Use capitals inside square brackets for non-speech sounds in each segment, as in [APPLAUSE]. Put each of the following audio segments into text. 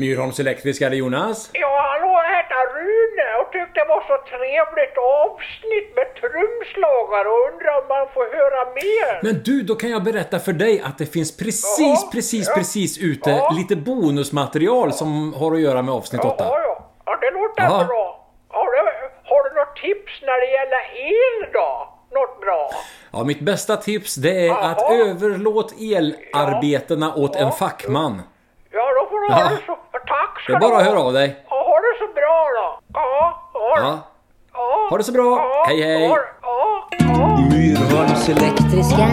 Myrholms Elektriska, det Jonas. Ja, hallå, jag heter Rune och tyckte det var så trevligt avsnitt med trumslagare och undrar om man får höra mer. Men du, då kan jag berätta för dig att det finns precis, Jaha, precis, ja. precis ute Ja. lite bonusmaterial som har att göra med avsnitt 8. Ja, ja, ja, det låter Ja. bra. Ja, det, har du något tips när det gäller el då? Något bra? Ja, mitt bästa tips det är Jaha. att överlåt elarbetena åt en fackman. Ja, då får du Ja. ha det så... Ska Det är bara du att höra av dig. Ja, ha det så bra då. Ja, ha det. Ja. Ja. Ha det så bra. Ja, Hej, hej. Ja, ja. Myrholms Elektriska.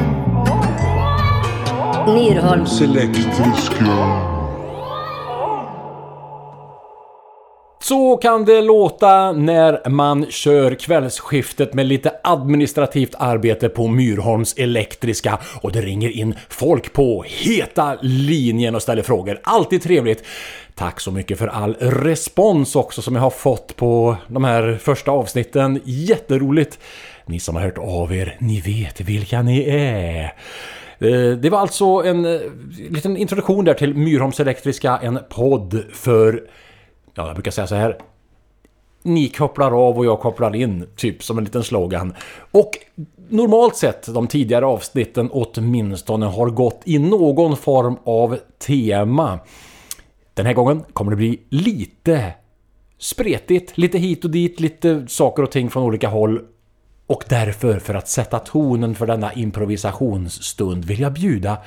Myrholms. elektriska. Så kan det låta när man kör kvällsskiftet med lite administrativt arbete på Myrholms Elektriska och det ringer in folk på heta linjen och ställer frågor. Alltid trevligt. Tack så mycket för all respons också som jag har fått på de här första avsnitten. Jätteroligt! Ni som har hört av er, ni vet vilka ni är. Eh, det var alltså en eh, liten introduktion där till Myrholms Elektriska, en podd för Ja, jag brukar säga så här. Ni kopplar av och jag kopplar in, typ som en liten slogan. Och normalt sett, de tidigare avsnitten åtminstone, har gått i någon form av tema. Den här gången kommer det bli lite spretigt, lite hit och dit, lite saker och ting från olika håll. Och därför, för att sätta tonen för denna improvisationsstund, vill jag bjuda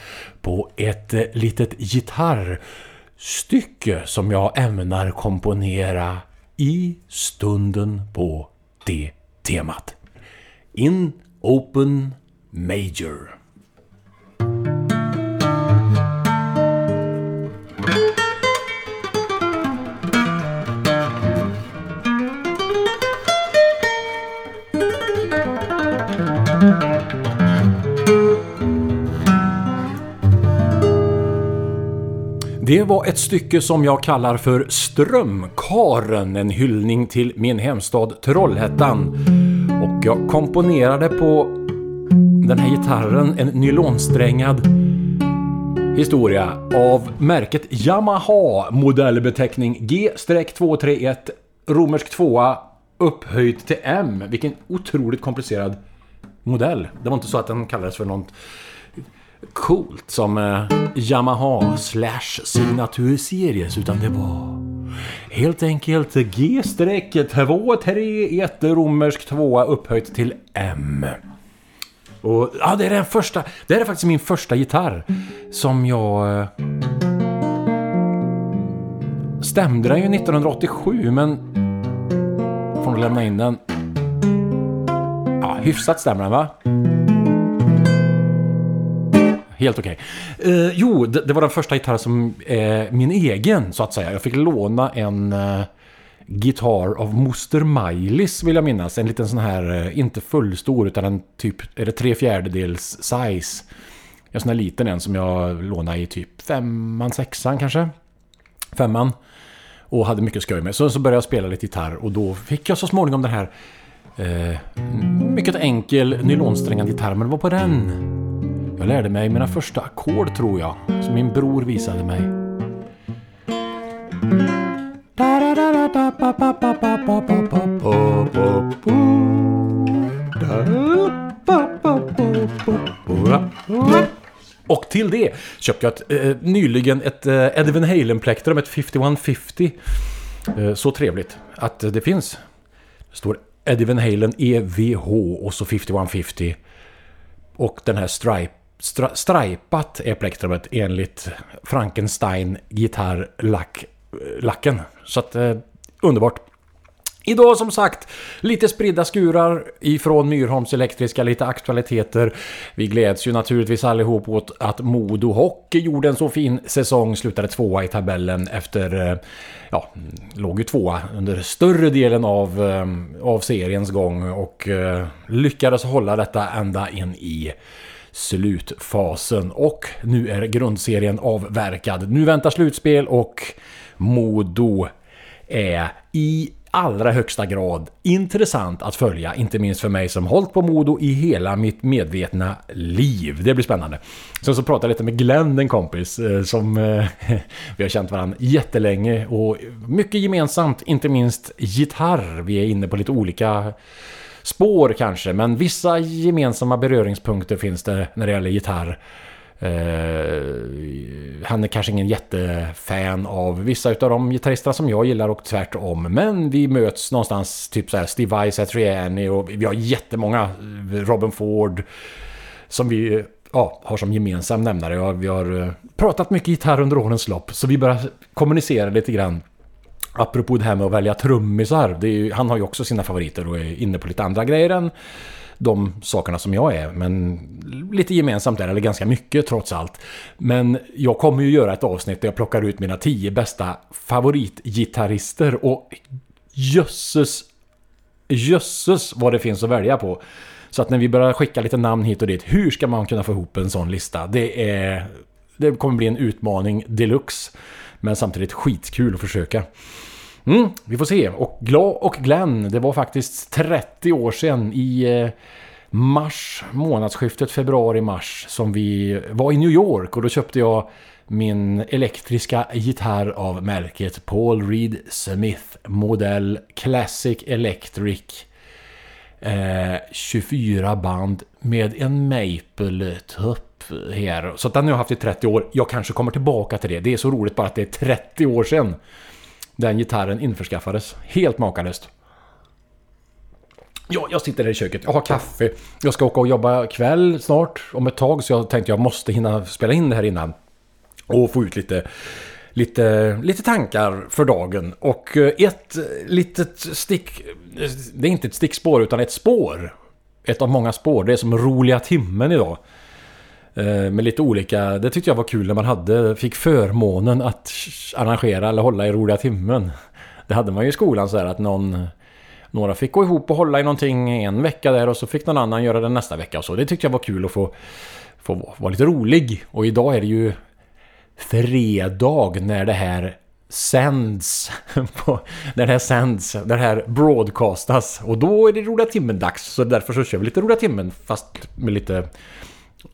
på ett litet gitarr stycke som jag ämnar komponera i stunden på det temat. In Open Major. Det var ett stycke som jag kallar för Strömkaren, en hyllning till min hemstad Trollhättan. Och jag komponerade på den här gitarren en nylonsträngad historia av märket Yamaha modellbeteckning G-231 romersk 2 upphöjt till M. Vilken otroligt komplicerad modell. Det var inte så att den kallades för något coolt som eh, Yamaha slash signaturseries utan det var helt enkelt G-231 romersk 2 upphöjt till M. Och ja, det är den första, det här är faktiskt min första gitarr som jag eh, stämde den ju 1987 men får nog lämna in den. Ja, hyfsat stämmer den va? Helt okej. Eh, jo, det, det var den första gitarren som är min egen, så att säga. Jag fick låna en eh, gitarr av Moster Majlis vill jag minnas. En liten sån här, eh, inte fullstor, utan en typ, är det tre fjärdedels size. En sån här liten en som jag lånade i typ femman, sexan kanske. Femman. Och hade mycket skoj med. Så, så började jag spela lite gitarr och då fick jag så småningom den här eh, mycket enkel nylonsträngad gitarr. Men det var på den jag lärde mig mina första ackord tror jag, som min bror visade mig. Och till det köpte jag ett, eh, nyligen ett eh, Eddie Van Halen-plektrum, ett 5150. Eh, så trevligt att det finns. Det står Eddie Van Halen EVH och så 5150. Och den här stripe, stra, strajpat är plektrumet enligt Frankenstein gitarrlacken. Så att eh, underbart. Idag som sagt, lite spridda skurar ifrån Myrholms Elektriska, lite aktualiteter. Vi gläds ju naturligtvis allihop åt att Modo Hockey gjorde en så fin säsong, slutade tvåa i tabellen efter, eh, ja, låg ju tvåa under större delen av, eh, av seriens gång och eh, lyckades hålla detta ända in i slutfasen. Och nu är grundserien avverkad. Nu väntar slutspel och Modo är i allra högsta grad intressant att följa. Inte minst för mig som hållit på Modo i hela mitt medvetna liv. Det blir spännande. Sen så pratade jag lite med Glenn, en kompis, eh, som eh, [LAUGHS] vi har känt varandra jättelänge och mycket gemensamt, inte minst gitarr. Vi är inne på lite olika spår kanske, men vissa gemensamma beröringspunkter finns det när det gäller gitarr. Uh, han är kanske ingen jättefan av vissa av de gitarristerna som jag gillar och tvärtom. Men vi möts någonstans, typ så här Steve Vai, Satriani och vi har jättemånga. Eh, Robin Ford som vi eh, ja, har som gemensam nämnare. Vi har pratat mycket gitarr under årens lopp så vi börjar kommunicera lite grann. Apropå det här med att välja trummisar. Ju, han har ju också sina favoriter och är inne på lite andra grejer än de sakerna som jag är. Men lite gemensamt där, eller ganska mycket trots allt. Men jag kommer ju göra ett avsnitt där jag plockar ut mina tio bästa favoritgitarrister och jösses, jösses vad det finns att välja på. Så att när vi börjar skicka lite namn hit och dit, hur ska man kunna få ihop en sån lista? Det är... Det kommer bli en utmaning deluxe. Men samtidigt skitkul att försöka. Mm, vi får se. Och Glad och Glenn, det var faktiskt 30 år sedan i eh, mars, månadsskiftet februari-mars som vi var i New York och då köpte jag min elektriska gitarr av märket Paul Reed Smith modell Classic Electric eh, 24 band med en Maple-tupp här. Så den har jag haft i 30 år. Jag kanske kommer tillbaka till det. Det är så roligt bara att det är 30 år sedan den gitarren införskaffades. Helt makalöst. Ja, jag sitter här i köket, jag har kaffe. Jag ska åka och jobba kväll snart om ett tag så jag tänkte jag måste hinna spela in det här innan. Och få ut lite, lite, lite tankar för dagen. Och eh, ett litet stick... Eh, det är inte ett stickspår utan ett spår. Ett av många spår. Det är som roliga timmen idag. Eh, med lite olika, det tyckte jag var kul när man hade, fick förmånen att arrangera eller hålla i roliga timmen. [LAUGHS] Det hade man ju i skolan så här att någon, några fick gå ihop och hålla i någonting en vecka där och så fick någon annan göra det nästa vecka och så. Det tyckte jag var kul att få, få vara lite rolig. Och idag är det ju fredag när det här sänds [LAUGHS] på, när det här sänds, när det här broadcastas och då är det roliga timmen dags så därför så kör vi lite roliga timmen fast med lite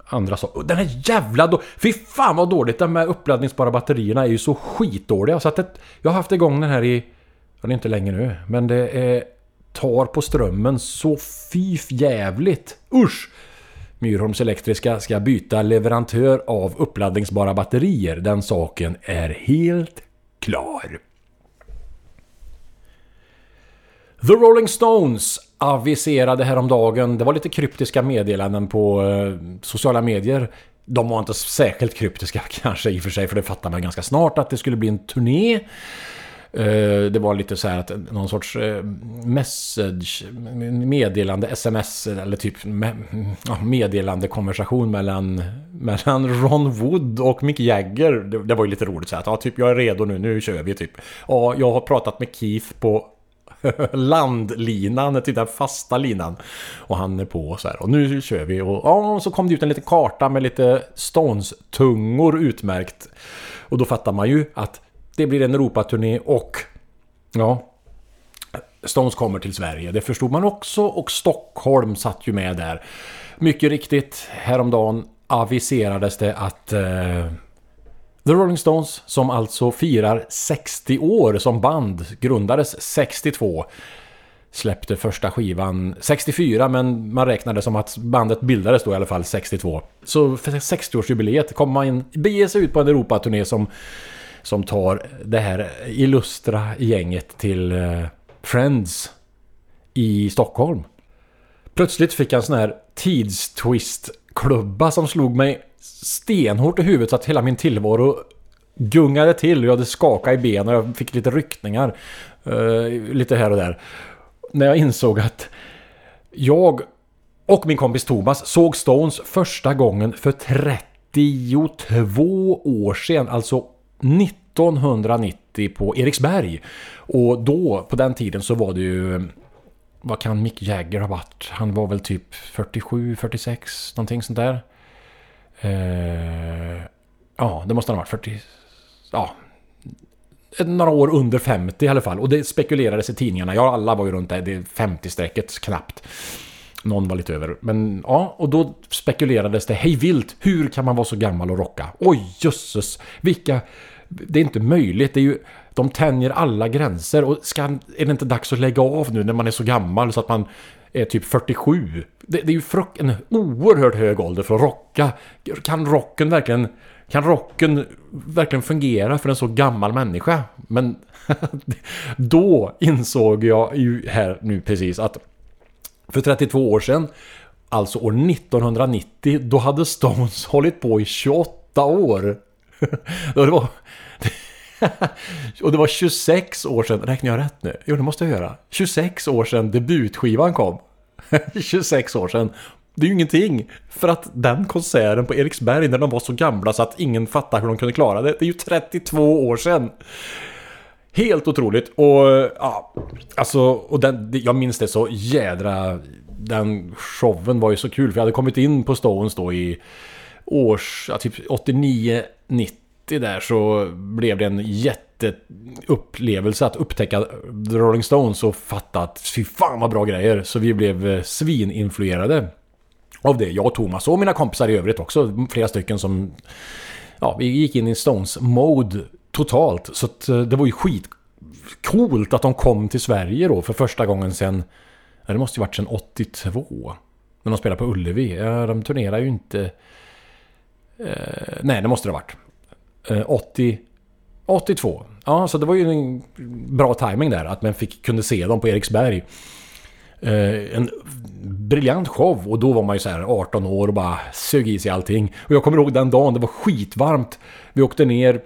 andra saker. Den här jävla då... Fy fan vad dåligt! De här uppladdningsbara batterierna är ju så skitdåliga. Så att det, jag har haft igång den här i... Ja, det är inte länge nu. Men det är, tar på strömmen så fy jävligt. Usch! Myrholms Elektriska ska byta leverantör av uppladdningsbara batterier. Den saken är helt klar. The Rolling Stones aviserade häromdagen, det var lite kryptiska meddelanden på eh, sociala medier. De var inte särskilt kryptiska [LAUGHS] kanske i och för sig, för det fattade man ganska snart att det skulle bli en turné. Eh, det var lite så här att någon sorts eh, message, meddelande, sms eller typ meddelande konversation mellan, mellan Ron Wood och Mick Jagger. Det, det var ju lite roligt så här att ja, typ jag är redo nu, nu kör vi typ. Ja, jag har pratat med Keith på [LAUGHS] landlinan, den fasta linan. Och han är på så här. Och nu kör vi. Och ja, så kom det ut en liten karta med lite Stones-tungor utmärkt. Och då fattar man ju att det blir en Europaturné och ja, Stones kommer till Sverige. Det förstod man också och Stockholm satt ju med där. Mycket riktigt, häromdagen aviserades det att eh, The Rolling Stones, som alltså firar 60 år som band, grundades 62 släppte första skivan 64 men man räknade som att bandet bildades då i alla fall 62. Så för 60-årsjubileet kommer man bege sig ut på en Europaturné som, som tar det här illustra gänget till eh, Friends i Stockholm. Plötsligt fick jag en sån här tidstwist-klubba som slog mig stenhårt i huvudet så att hela min tillvaro gungade till och jag hade skakat i benen och jag fick lite ryckningar. Uh, eh, lite här och där. När jag insåg att jag och min kompis Thomas såg Stones första gången för 32 år sedan. Alltså 1990 på Eriksberg. Och då, på den tiden så var det ju... Vad kan Mick Jagger ha varit? Han var väl typ 47, 46, någonting sånt där. Eh, ja, det måste ha varit 40... Ja, några år under 50 i alla fall. Och det spekulerades i tidningarna. Ja, alla var ju runt det, det 50-strecket knappt. Någon var lite över. Men ja, och då spekulerades det hej vilt. Hur kan man vara så gammal och rocka? Oj, jösses. Vilka... Det är inte möjligt. Det är ju... De tänjer alla gränser. Och ska, är det inte dags att lägga av nu när man är så gammal så att man är typ 47? Det, det är ju en oerhört hög ålder för att rocka. Kan rocken verkligen... Kan rocken verkligen fungera för en så gammal människa? Men [LAUGHS] då insåg jag ju här nu precis att för 32 år sedan, alltså år 1990, då hade Stones [LAUGHS] hållit på i 28 år. Det [LAUGHS] var... Och det var 26 år sedan, räknar jag rätt nu? Jo, det måste jag göra. 26 år sedan debutskivan kom. [LAUGHS] 26 år sedan. Det är ju ingenting. För att den konserten på Eriksberg när de var så gamla så att ingen fattar hur de kunde klara det. Det är ju 32 år sedan. Helt otroligt. Och ja, alltså, och den, jag minns det så jädra... Den showen var ju så kul för jag hade kommit in på Stones då i års, ja, typ 89, 90 där så blev det en jätte jätteupplevelse att upptäcka The Rolling Stones och fatta att fy fan vad bra grejer. Så vi blev eh, svininfluerade av det. Jag och Thomas och mina kompisar i övrigt också. Flera stycken som... Ja, vi gick in i Stones-mode totalt. Så att, eh, det var ju skitcoolt att de kom till Sverige då för första gången sen... Ja, det måste ju varit sen 82. När de spelade på Ullevi. Ja, de turnerar ju inte... Eh, nej, det måste det ha varit. Eh, 80... 82. Ja, så det var ju en bra timing där. Att man fick, kunde se dem på Eriksberg. Eh, en briljant show och då var man ju så här 18 år och bara sög i sig allting. Och jag kommer ihåg den dagen, det var skitvarmt. Vi åkte ner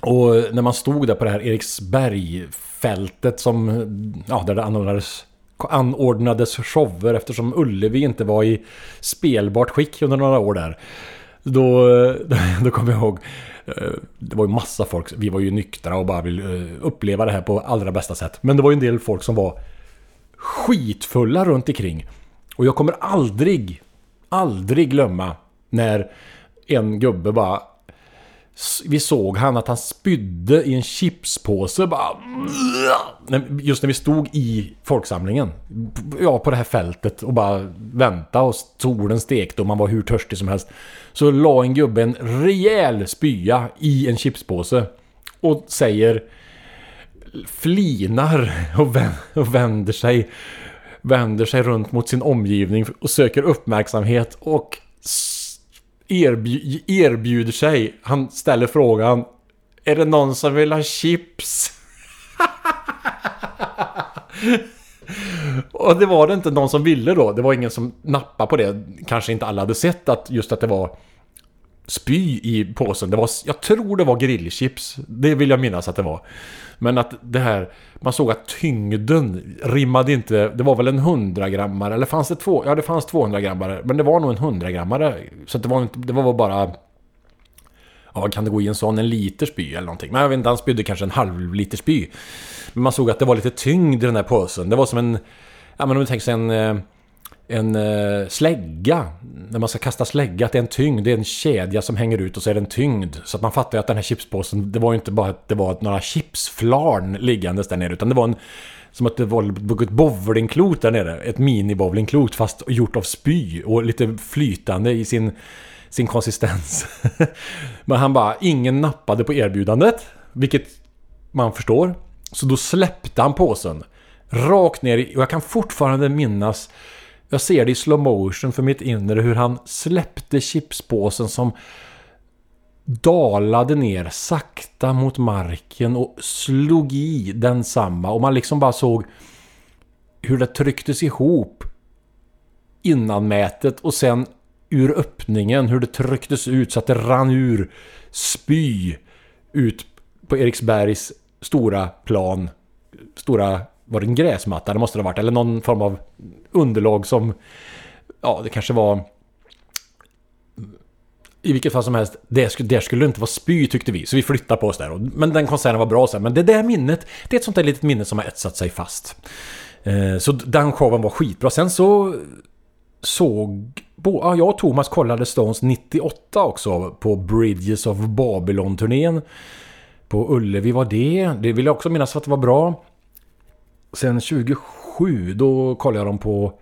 och när man stod där på det här Eriksbergfältet som, ja, där det anordnades, anordnades shower eftersom Ullevi inte var i spelbart skick under några år där. Då, [LAUGHS] då kommer jag ihåg, Eh, det var ju massa folk, vi var ju nyktra och bara ville eh, uppleva det här på allra bästa sätt. Men det var ju en del folk som var skitfulla runt omkring. Och jag kommer aldrig, aldrig glömma när en gubbe bara... Vi såg han att han spydde i en chipspåse bara... Just när vi stod i folksamlingen. Ja, på det här fältet och bara vänta och solen stekte och man var hur törstig som helst. Så la en gubbe en rejäl spya i en chipspåse. Och säger... Flinar och vänder sig vänder sig runt mot sin omgivning och söker uppmärksamhet och erbj erbjuder sig. Han ställer frågan Är det någon som vill ha chips? [LAUGHS] och det var det inte någon som ville då. Det var ingen som nappade på det. Kanske inte alla hade sett att just att det var spy i påsen. Det var, jag tror det var grillchips. Det vill jag minnas att det var. Men att det här, man såg att tyngden rimmade inte, det var väl en 100 grammare eller fanns det två? Ja det fanns 200 grammare, men det var nog en 100 grammare. Så det var inte, det var bara... Ja, kan det gå i en sån? En liter spy eller någonting? Men jag vet inte, han spydde kanske en halv liter spy. Men man såg att det var lite tyngd i den här påsen. Det var som en... Ja men om du tänker sig en eh, en eh, slägga. När man ska kasta slägga, att det är en tyngd. Det är en kedja som hänger ut och så är det en tyngd. Så att man fattar ju att den här chipspåsen, det var ju inte bara att det var några chipsflarn liggandes där nere. Utan det var en... Som att det var ett bowlingklot där nere. Ett mini-bowlingklot fast gjort av spy och lite flytande i sin, sin konsistens. [LAUGHS] Men han bara, ingen nappade på erbjudandet. Vilket man förstår. Så då släppte han påsen. Rakt ner i, och jag kan fortfarande minnas jag ser det i slow motion för mitt inre hur han släppte chipspåsen som dalade ner sakta mot marken och slog i densamma. Och man liksom bara såg hur det trycktes ihop innan mätet och sen ur öppningen hur det trycktes ut så att det rann ur spy ut på Eriksbergs stora plan. Stora var det en gräsmatta? Det måste det ha varit. Eller någon form av underlag som... Ja, det kanske var... I vilket fall som helst, Där skulle, det skulle inte vara spy tyckte vi. Så vi flyttade på oss där. Men den konserten var bra sen. Men det där minnet, det är ett sånt där litet minne som har etsat sig fast. Eh, så den showen var skitbra. Sen så såg... Ja, jag och Thomas kollade Stones 98 också på Bridges of Babylon-turnén. På Ullevi var det. Det vill jag också minnas att det var bra. Sen 27 då kollade jag dem på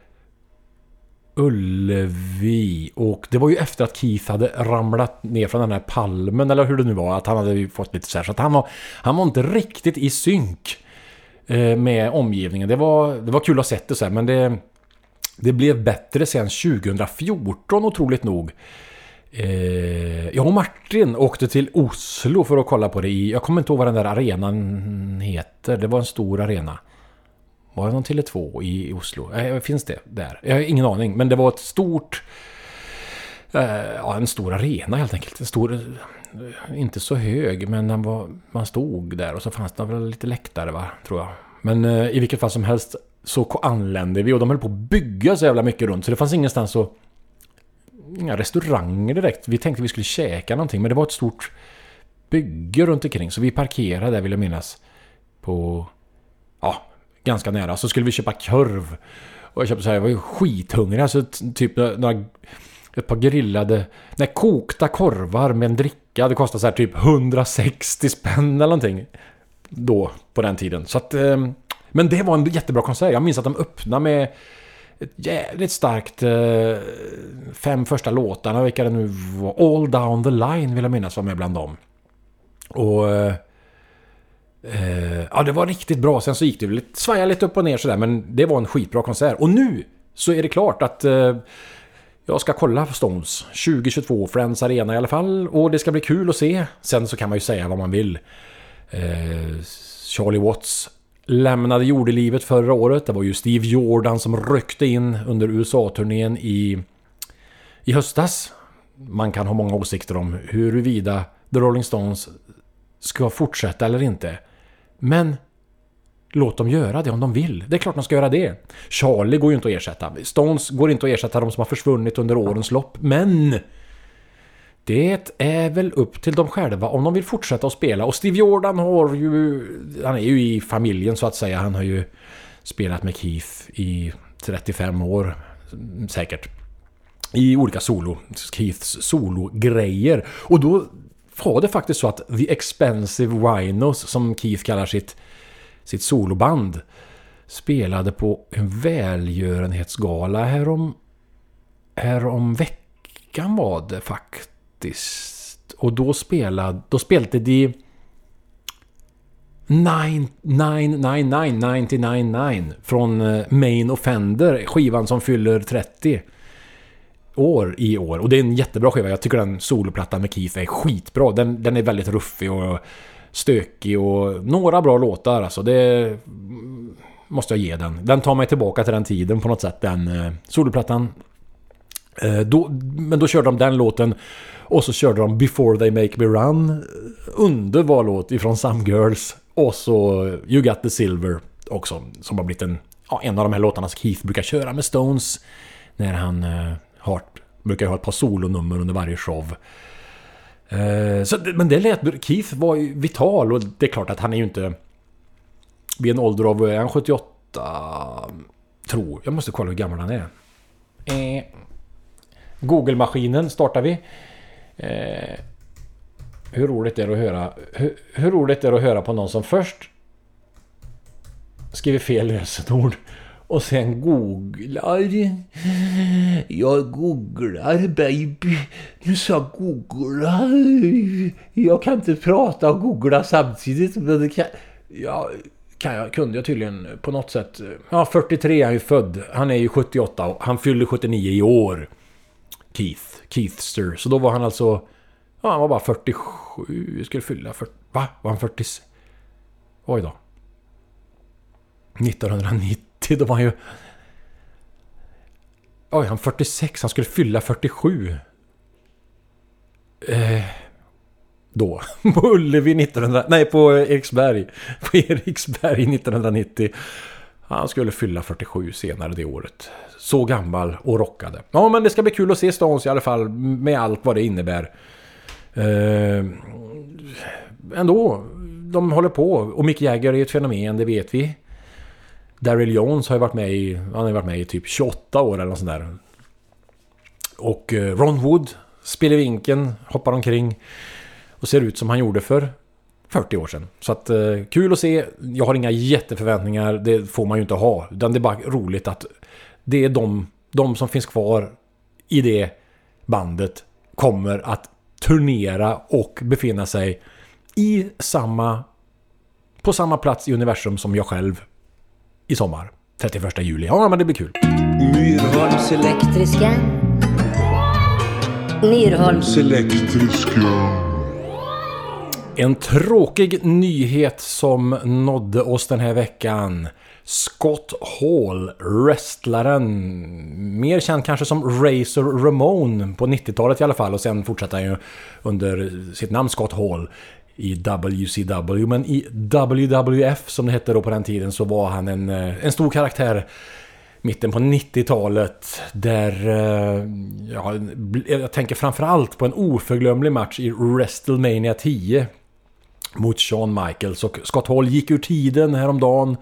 Ullevi. Och det var ju efter att Keith hade ramlat ner från den här palmen eller hur det nu var. Att han hade ju fått lite så här. Så att han var, han var inte riktigt i synk eh, med omgivningen. Det var, det var kul att ha sett det så här, men det, det blev bättre sen 2014 otroligt nog. Eh, jag och Martin åkte till Oslo för att kolla på det i... Jag kommer inte ihåg vad den där arenan heter. Det var en stor arena. Var det någon Tele2 i Oslo? Äh, finns det där? Jag har ingen aning. Men det var ett stort... Eh, ja, en stor arena helt enkelt. En stor... Eh, inte så hög, men den var, man stod där och så fanns det väl lite läktare, va? Tror jag. Men eh, i vilket fall som helst så anlände vi och de höll på att bygga så jävla mycket runt. Så det fanns ingenstans att... Inga restauranger direkt. Vi tänkte vi skulle käka någonting, men det var ett stort bygge runt omkring. Så vi parkerade där vill jag minnas. På... Ja, ganska nära. Så skulle vi köpa korv. Och jag köpte så här, jag var ju skithungrig. Alltså typ några... Ett par grillade... Nej, kokta korvar med en dricka. Det kostade så här typ 160 spänn eller någonting. Då, på den tiden. Så att... Eh, men det var en jättebra konsert. Jag minns att de öppnade med ett jävligt starkt eh, fem första låtarna, vilka det nu var. All down the line vill jag minnas var med bland dem. Och... Eh, eh, ja, det var riktigt bra. Sen så gick det väl lite, svaja lite upp och ner sådär, men det var en skitbra konsert. Och nu så är det klart att eh, jag ska kolla på Stones 2022, Friends Arena i alla fall. Och det ska bli kul att se. Sen så kan man ju säga vad man vill. Eh, Charlie Watts lämnade jordelivet förra året. Det var ju Steve Jordan som ryckte in under USA-turnén i, i höstas. Man kan ha många åsikter om huruvida The Rolling Stones ska fortsätta eller inte. Men låt dem göra det om de vill. Det är klart de ska göra det. Charlie går ju inte att ersätta. Stones går inte att ersätta de som har försvunnit under årens lopp. Men det är väl upp till dem själva om de vill fortsätta att spela. Och Steve Jordan har ju... Han är ju i familjen så att säga. Han har ju spelat med Keith i 35 år säkert. I olika solo. Keiths solo-grejer. Och då var det faktiskt så att The Expensive Winos, som Keith kallar sitt, sitt soloband, spelade på en välgörenhetsgala härom, härom veckan var det faktiskt. Och då spelade, då spelade de 99999 från eh, Main Offender, skivan som fyller 30 år i år. Och det är en jättebra skiva. Jag tycker den soloplattan med Keith är skitbra. Den, den är väldigt ruffig och stökig och några bra låtar. Alltså det måste jag ge den. Den tar mig tillbaka till den tiden på något sätt. Den eh, soloplattan. Eh, då, men då körde de den låten och så körde de Before They Make Me Run. Underbar låt ifrån Some Girls. Och så You Got The Silver också. Som har blivit en, ja, en av de här låtarna som Keith brukar köra med Stones. När han eh, har, brukar ha ett par solonummer under varje show. Eh, så, men det lät... Keith var ju vital och det är klart att han är ju inte... Vid en ålder av... Är han 78? Tror... Jag måste kolla hur gammal han är. Eh, Google-maskinen startar vi. Eh, hur roligt är det att höra... Hur, hur roligt är det att höra på någon som först skriver fel lösenord och sen googlar. Jag googlar baby. Du sa googla. Jag kan inte prata och googla samtidigt. Men det kan, ja, kan jag, kunde jag tydligen på något sätt. Ja, 43 är han ju född. Han är ju 78 och han fyllde 79 i år. Keith. Keithster. Så då var han alltså... Ja, han var bara 47. Skulle fylla 40... Va? Var han 40? Oj då. 1990, då var han ju... Oj, han 46. Han skulle fylla 47. Eh, då. [LAUGHS] På Ullevi 1900... Nej, på Eriksberg. På Eriksberg 1990. Han skulle fylla 47 senare det året. Så gammal och rockade. Ja, men det ska bli kul att se Stones i alla fall. Med allt vad det innebär. Eh, ändå. De håller på. Och Mick Jagger är ett fenomen, det vet vi. Daryl Jones har ju varit med i, han har varit med i typ 28 år eller något sånt där. Och eh, Ron Wood spelar vinkeln, hoppar omkring och ser ut som han gjorde för 40 år sedan. Så att eh, kul att se. Jag har inga jätteförväntningar. Det får man ju inte ha. Utan det är bara roligt att det är de, de som finns kvar i det bandet kommer att turnera och befinna sig i samma på samma plats i universum som jag själv i sommar. 31 juli. Ja, men det blir kul. Myrholms Elektriska. Myrholms. elektriska. En tråkig nyhet som nådde oss den här veckan. Scott Hall, wrestlaren, mer känd kanske som Razor Ramon på 90-talet i alla fall och sen fortsatte han ju under sitt namn Scott Hall i WCW. Men i WWF som det hette då på den tiden så var han en, eh, en stor karaktär mitten på 90-talet där eh, ja, jag tänker framförallt på en oförglömlig match i WrestleMania 10 mot Shawn Michaels och Scott Hall gick ur tiden häromdagen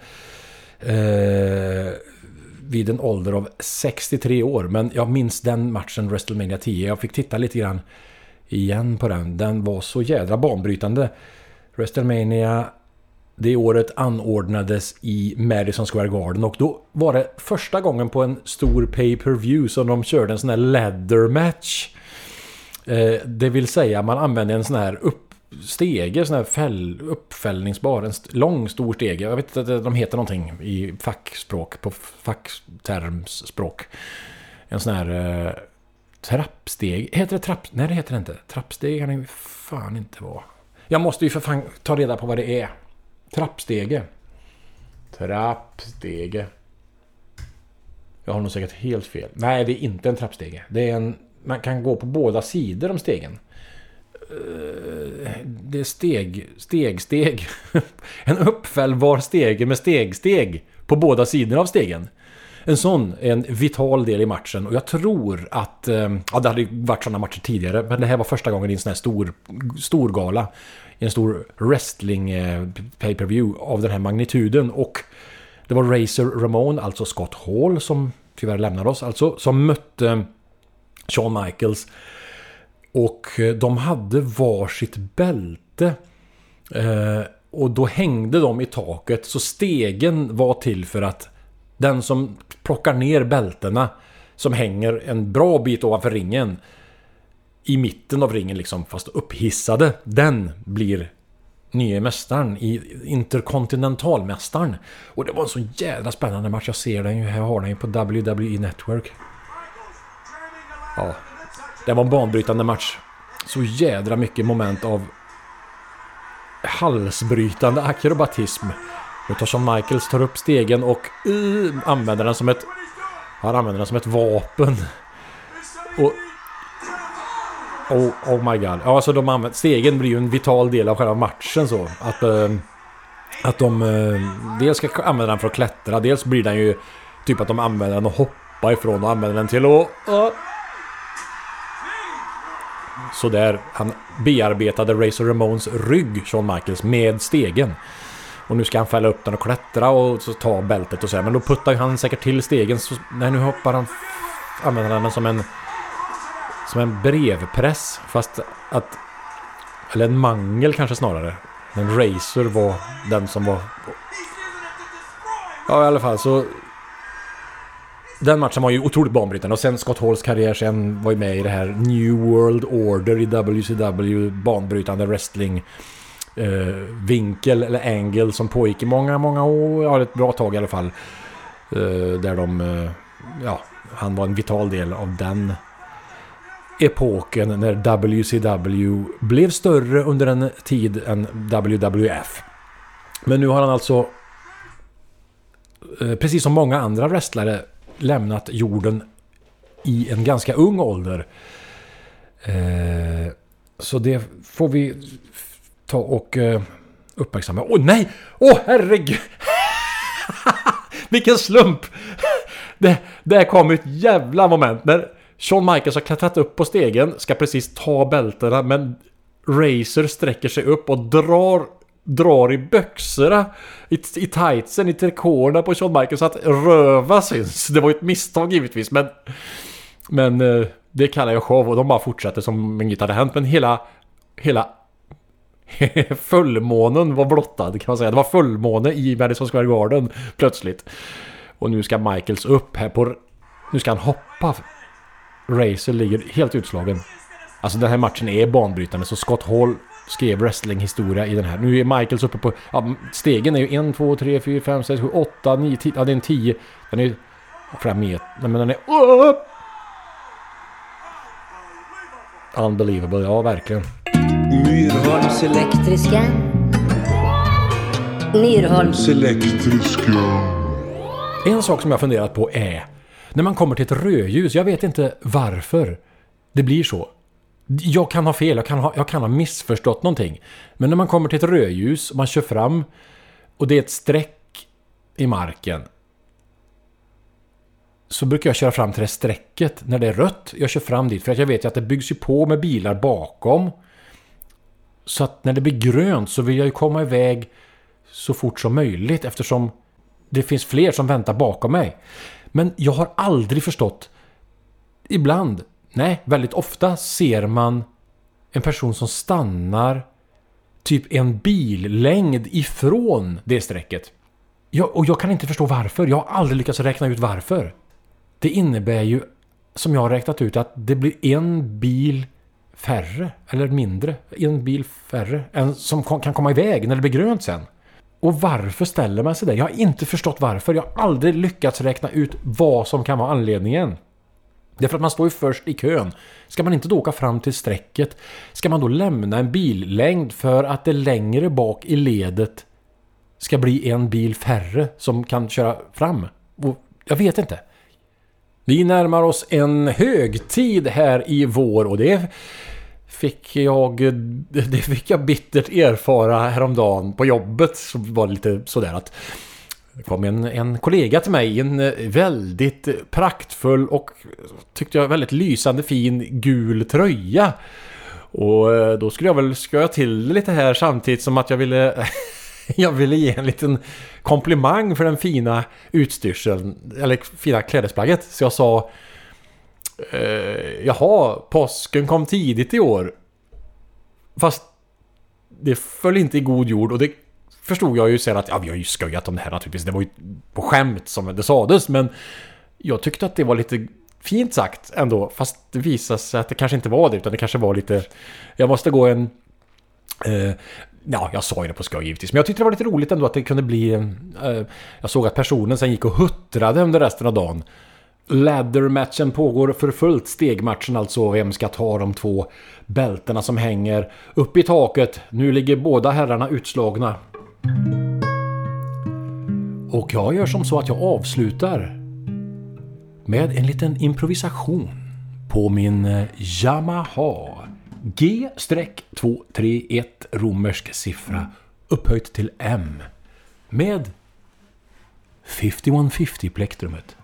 eh, vid en ålder av 63 år men jag minns den matchen WrestleMania 10 jag fick titta lite grann igen på den den var så jädra banbrytande WrestleMania det året anordnades i Madison Square Garden och då var det första gången på en stor pay-per-view som de körde en sån här ladder match. Eh, det vill säga man använde en sån här upp stege, sån här fäll, uppfällningsbar, en st- lång stor stege. Jag vet inte, de heter någonting i fackspråk, på facktermsspråk. En sån här eh, trappsteg. Heter det trapp... Nej det heter det inte. Trappsteg kan det ju fan inte vara. Jag måste ju för fan ta reda på vad det är. Trappstege. Trappstege. Jag har nog säkert helt fel. Nej, det är inte en trappstege. Det är en... Man kan gå på båda sidor om stegen. Eh, det är steg, steg, steg. [LAUGHS] En uppfällbar stege med stegsteg steg på båda sidor av stegen. En sån är en vital del i matchen och jag tror att... Eh, ja, det hade ju varit sådana matcher tidigare, men det här var första gången i en sån här stor, stor gala. I en stor wrestling eh, pay-per-view av den här magnituden och det var Razor Ramon, alltså Scott Hall som tyvärr lämnade oss, alltså som mötte Shawn Michaels. Och eh, de hade varsitt bälte. Eh, och då hängde de i taket så stegen var till för att den som plockar ner bältena som hänger en bra bit ovanför ringen i mitten av ringen liksom fast upphissade den blir nye mästaren i Interkontinentalmästaren. Och det var en så jävla spännande match. Jag ser den ju här, jag har den ju på WWE Network. Ja, det var en banbrytande match. Så jädra mycket moment av halsbrytande akrobatism. Utav Shawn Michaels tar upp stegen och uh, använder den som ett... Han använder den som ett vapen. Och... Oh, oh my god. Ja, alltså de använder... Stegen blir ju en vital del av själva matchen så. Att... Uh, att de Uh, dels ska använda den för att klättra, dels blir den ju typ att de använder den och hoppa ifrån och använder den till att... Uh, Sådär, han bearbetade Razor Ramones rygg, Shawn Michaels, med stegen. Och nu ska han fälla upp den och klättra och så ta bältet och så här. Men då puttar ju han säkert till stegen. Så, nej, nu hoppar han... Använder han den som en... Som en brevpress. Fast att... Eller en mangel kanske snarare. Men Racer var den som var... Ja, i alla fall så... Den matchen var ju otroligt banbrytande och sen Scott Halls karriär sen var ju med i det här New World Order i WCW banbrytande wrestling eh, vinkel eller angle som pågick i många, många år, ja ett bra tag i alla fall. Eh, där de, eh, ja, han var en vital del av den epoken när WCW blev större under en tid än WWF. Men nu har han alltså, eh, precis som många andra wrestlare, lämnat jorden i en ganska ung ålder. Eh, så det får vi ta och eh, uppmärksamma. Åh nej! Åh herregud! [LAUGHS] Vilken slump! Det, det kom ett jävla moment när Shawn Michaels har klättrat upp på stegen, ska precis ta bältena, men Razor sträcker sig upp och drar drar i byxorna i, i tightsen, i trikåerna på Shawn Michaels så att röva syns. Det var ju ett misstag givetvis men Men eh, det kallar jag show och de bara fortsätter som inget hade hänt men hela Hela [LAUGHS] fullmånen var blottad kan man säga. Det var fullmåne i Madison Square Garden plötsligt. Och nu ska Michaels upp här på... Nu ska han hoppa. Racer ligger helt utslagen. Alltså den här matchen är banbrytande så Scott Hall skrev wrestlinghistoria i den här. Nu är Michaels uppe på... Ja, stegen är ju 1, 2, 3, 4, 5, 6, 7, 8, 9, 10. Ja, det är en 10. Den är ju... Flera meter. Nej, men den är... Upp! Unbelievable, ja verkligen. Myrholms Elektriska. Myrholms. elektriska. En sak som jag funderat på är när man kommer till ett rödljus, jag vet inte varför det blir så. Jag kan ha fel, jag kan ha, jag kan ha missförstått någonting. Men när man kommer till ett rödljus och man kör fram och det är ett streck i marken. Så brukar jag köra fram till det strecket när det är rött. Jag kör fram dit för att jag vet att det byggs ju på med bilar bakom. Så att när det blir grönt så vill jag ju komma iväg så fort som möjligt eftersom det finns fler som väntar bakom mig. Men jag har aldrig förstått. Ibland, nej, väldigt ofta ser man en person som stannar typ en billängd ifrån det strecket. Jag, och jag kan inte förstå varför. Jag har aldrig lyckats räkna ut varför. Det innebär ju, som jag har räknat ut, att det blir en bil färre, eller mindre, en bil färre, än som kan komma iväg när det blir grönt sen. Och varför ställer man sig där? Jag har inte förstått varför. Jag har aldrig lyckats räkna ut vad som kan vara anledningen. Därför att man står ju först i kön. Ska man inte då åka fram till strecket? Ska man då lämna en billängd för att det längre bak i ledet ska bli en bil färre som kan köra fram? Och jag vet inte. Vi närmar oss en högtid här i vår och det fick jag, det fick jag bittert erfara häromdagen på jobbet. Så var det lite sådär att det kom en, en kollega till mig i en väldigt praktfull och tyckte jag väldigt lysande fin gul tröja. Och då skulle jag väl skoja till det lite här samtidigt som att jag ville [LAUGHS] jag ville ge en liten komplimang för den fina utstyrseln, eller fina klädesplagget. Så jag sa eh, Jaha, påsken kom tidigt i år. Fast det föll inte i god jord och det förstod jag ju sen att ja, vi har ju skojat om det här naturligtvis. Det var ju på skämt som det sades men jag tyckte att det var lite fint sagt ändå. Fast det visade sig att det kanske inte var det utan det kanske var lite... Jag måste gå en... Eh, ja, jag sa ju det på skoj givetvis. Men jag tyckte det var lite roligt ändå att det kunde bli... Eh, jag såg att personen sen gick och huttrade under resten av dagen. Ladder-matchen pågår för fullt. Stegmatchen alltså. Vem ska ta de två bältena som hänger upp i taket? Nu ligger båda herrarna utslagna. Och jag gör som så att jag avslutar med en liten improvisation på min eh, Yamaha G-231 romersk siffra upphöjt till M med 5150 plektrumet.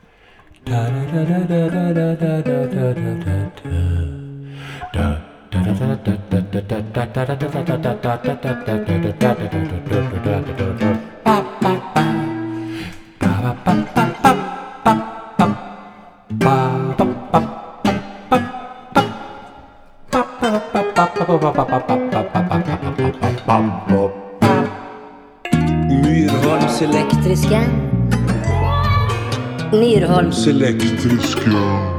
Myrholms Elektriska. Myrholms. elektriska.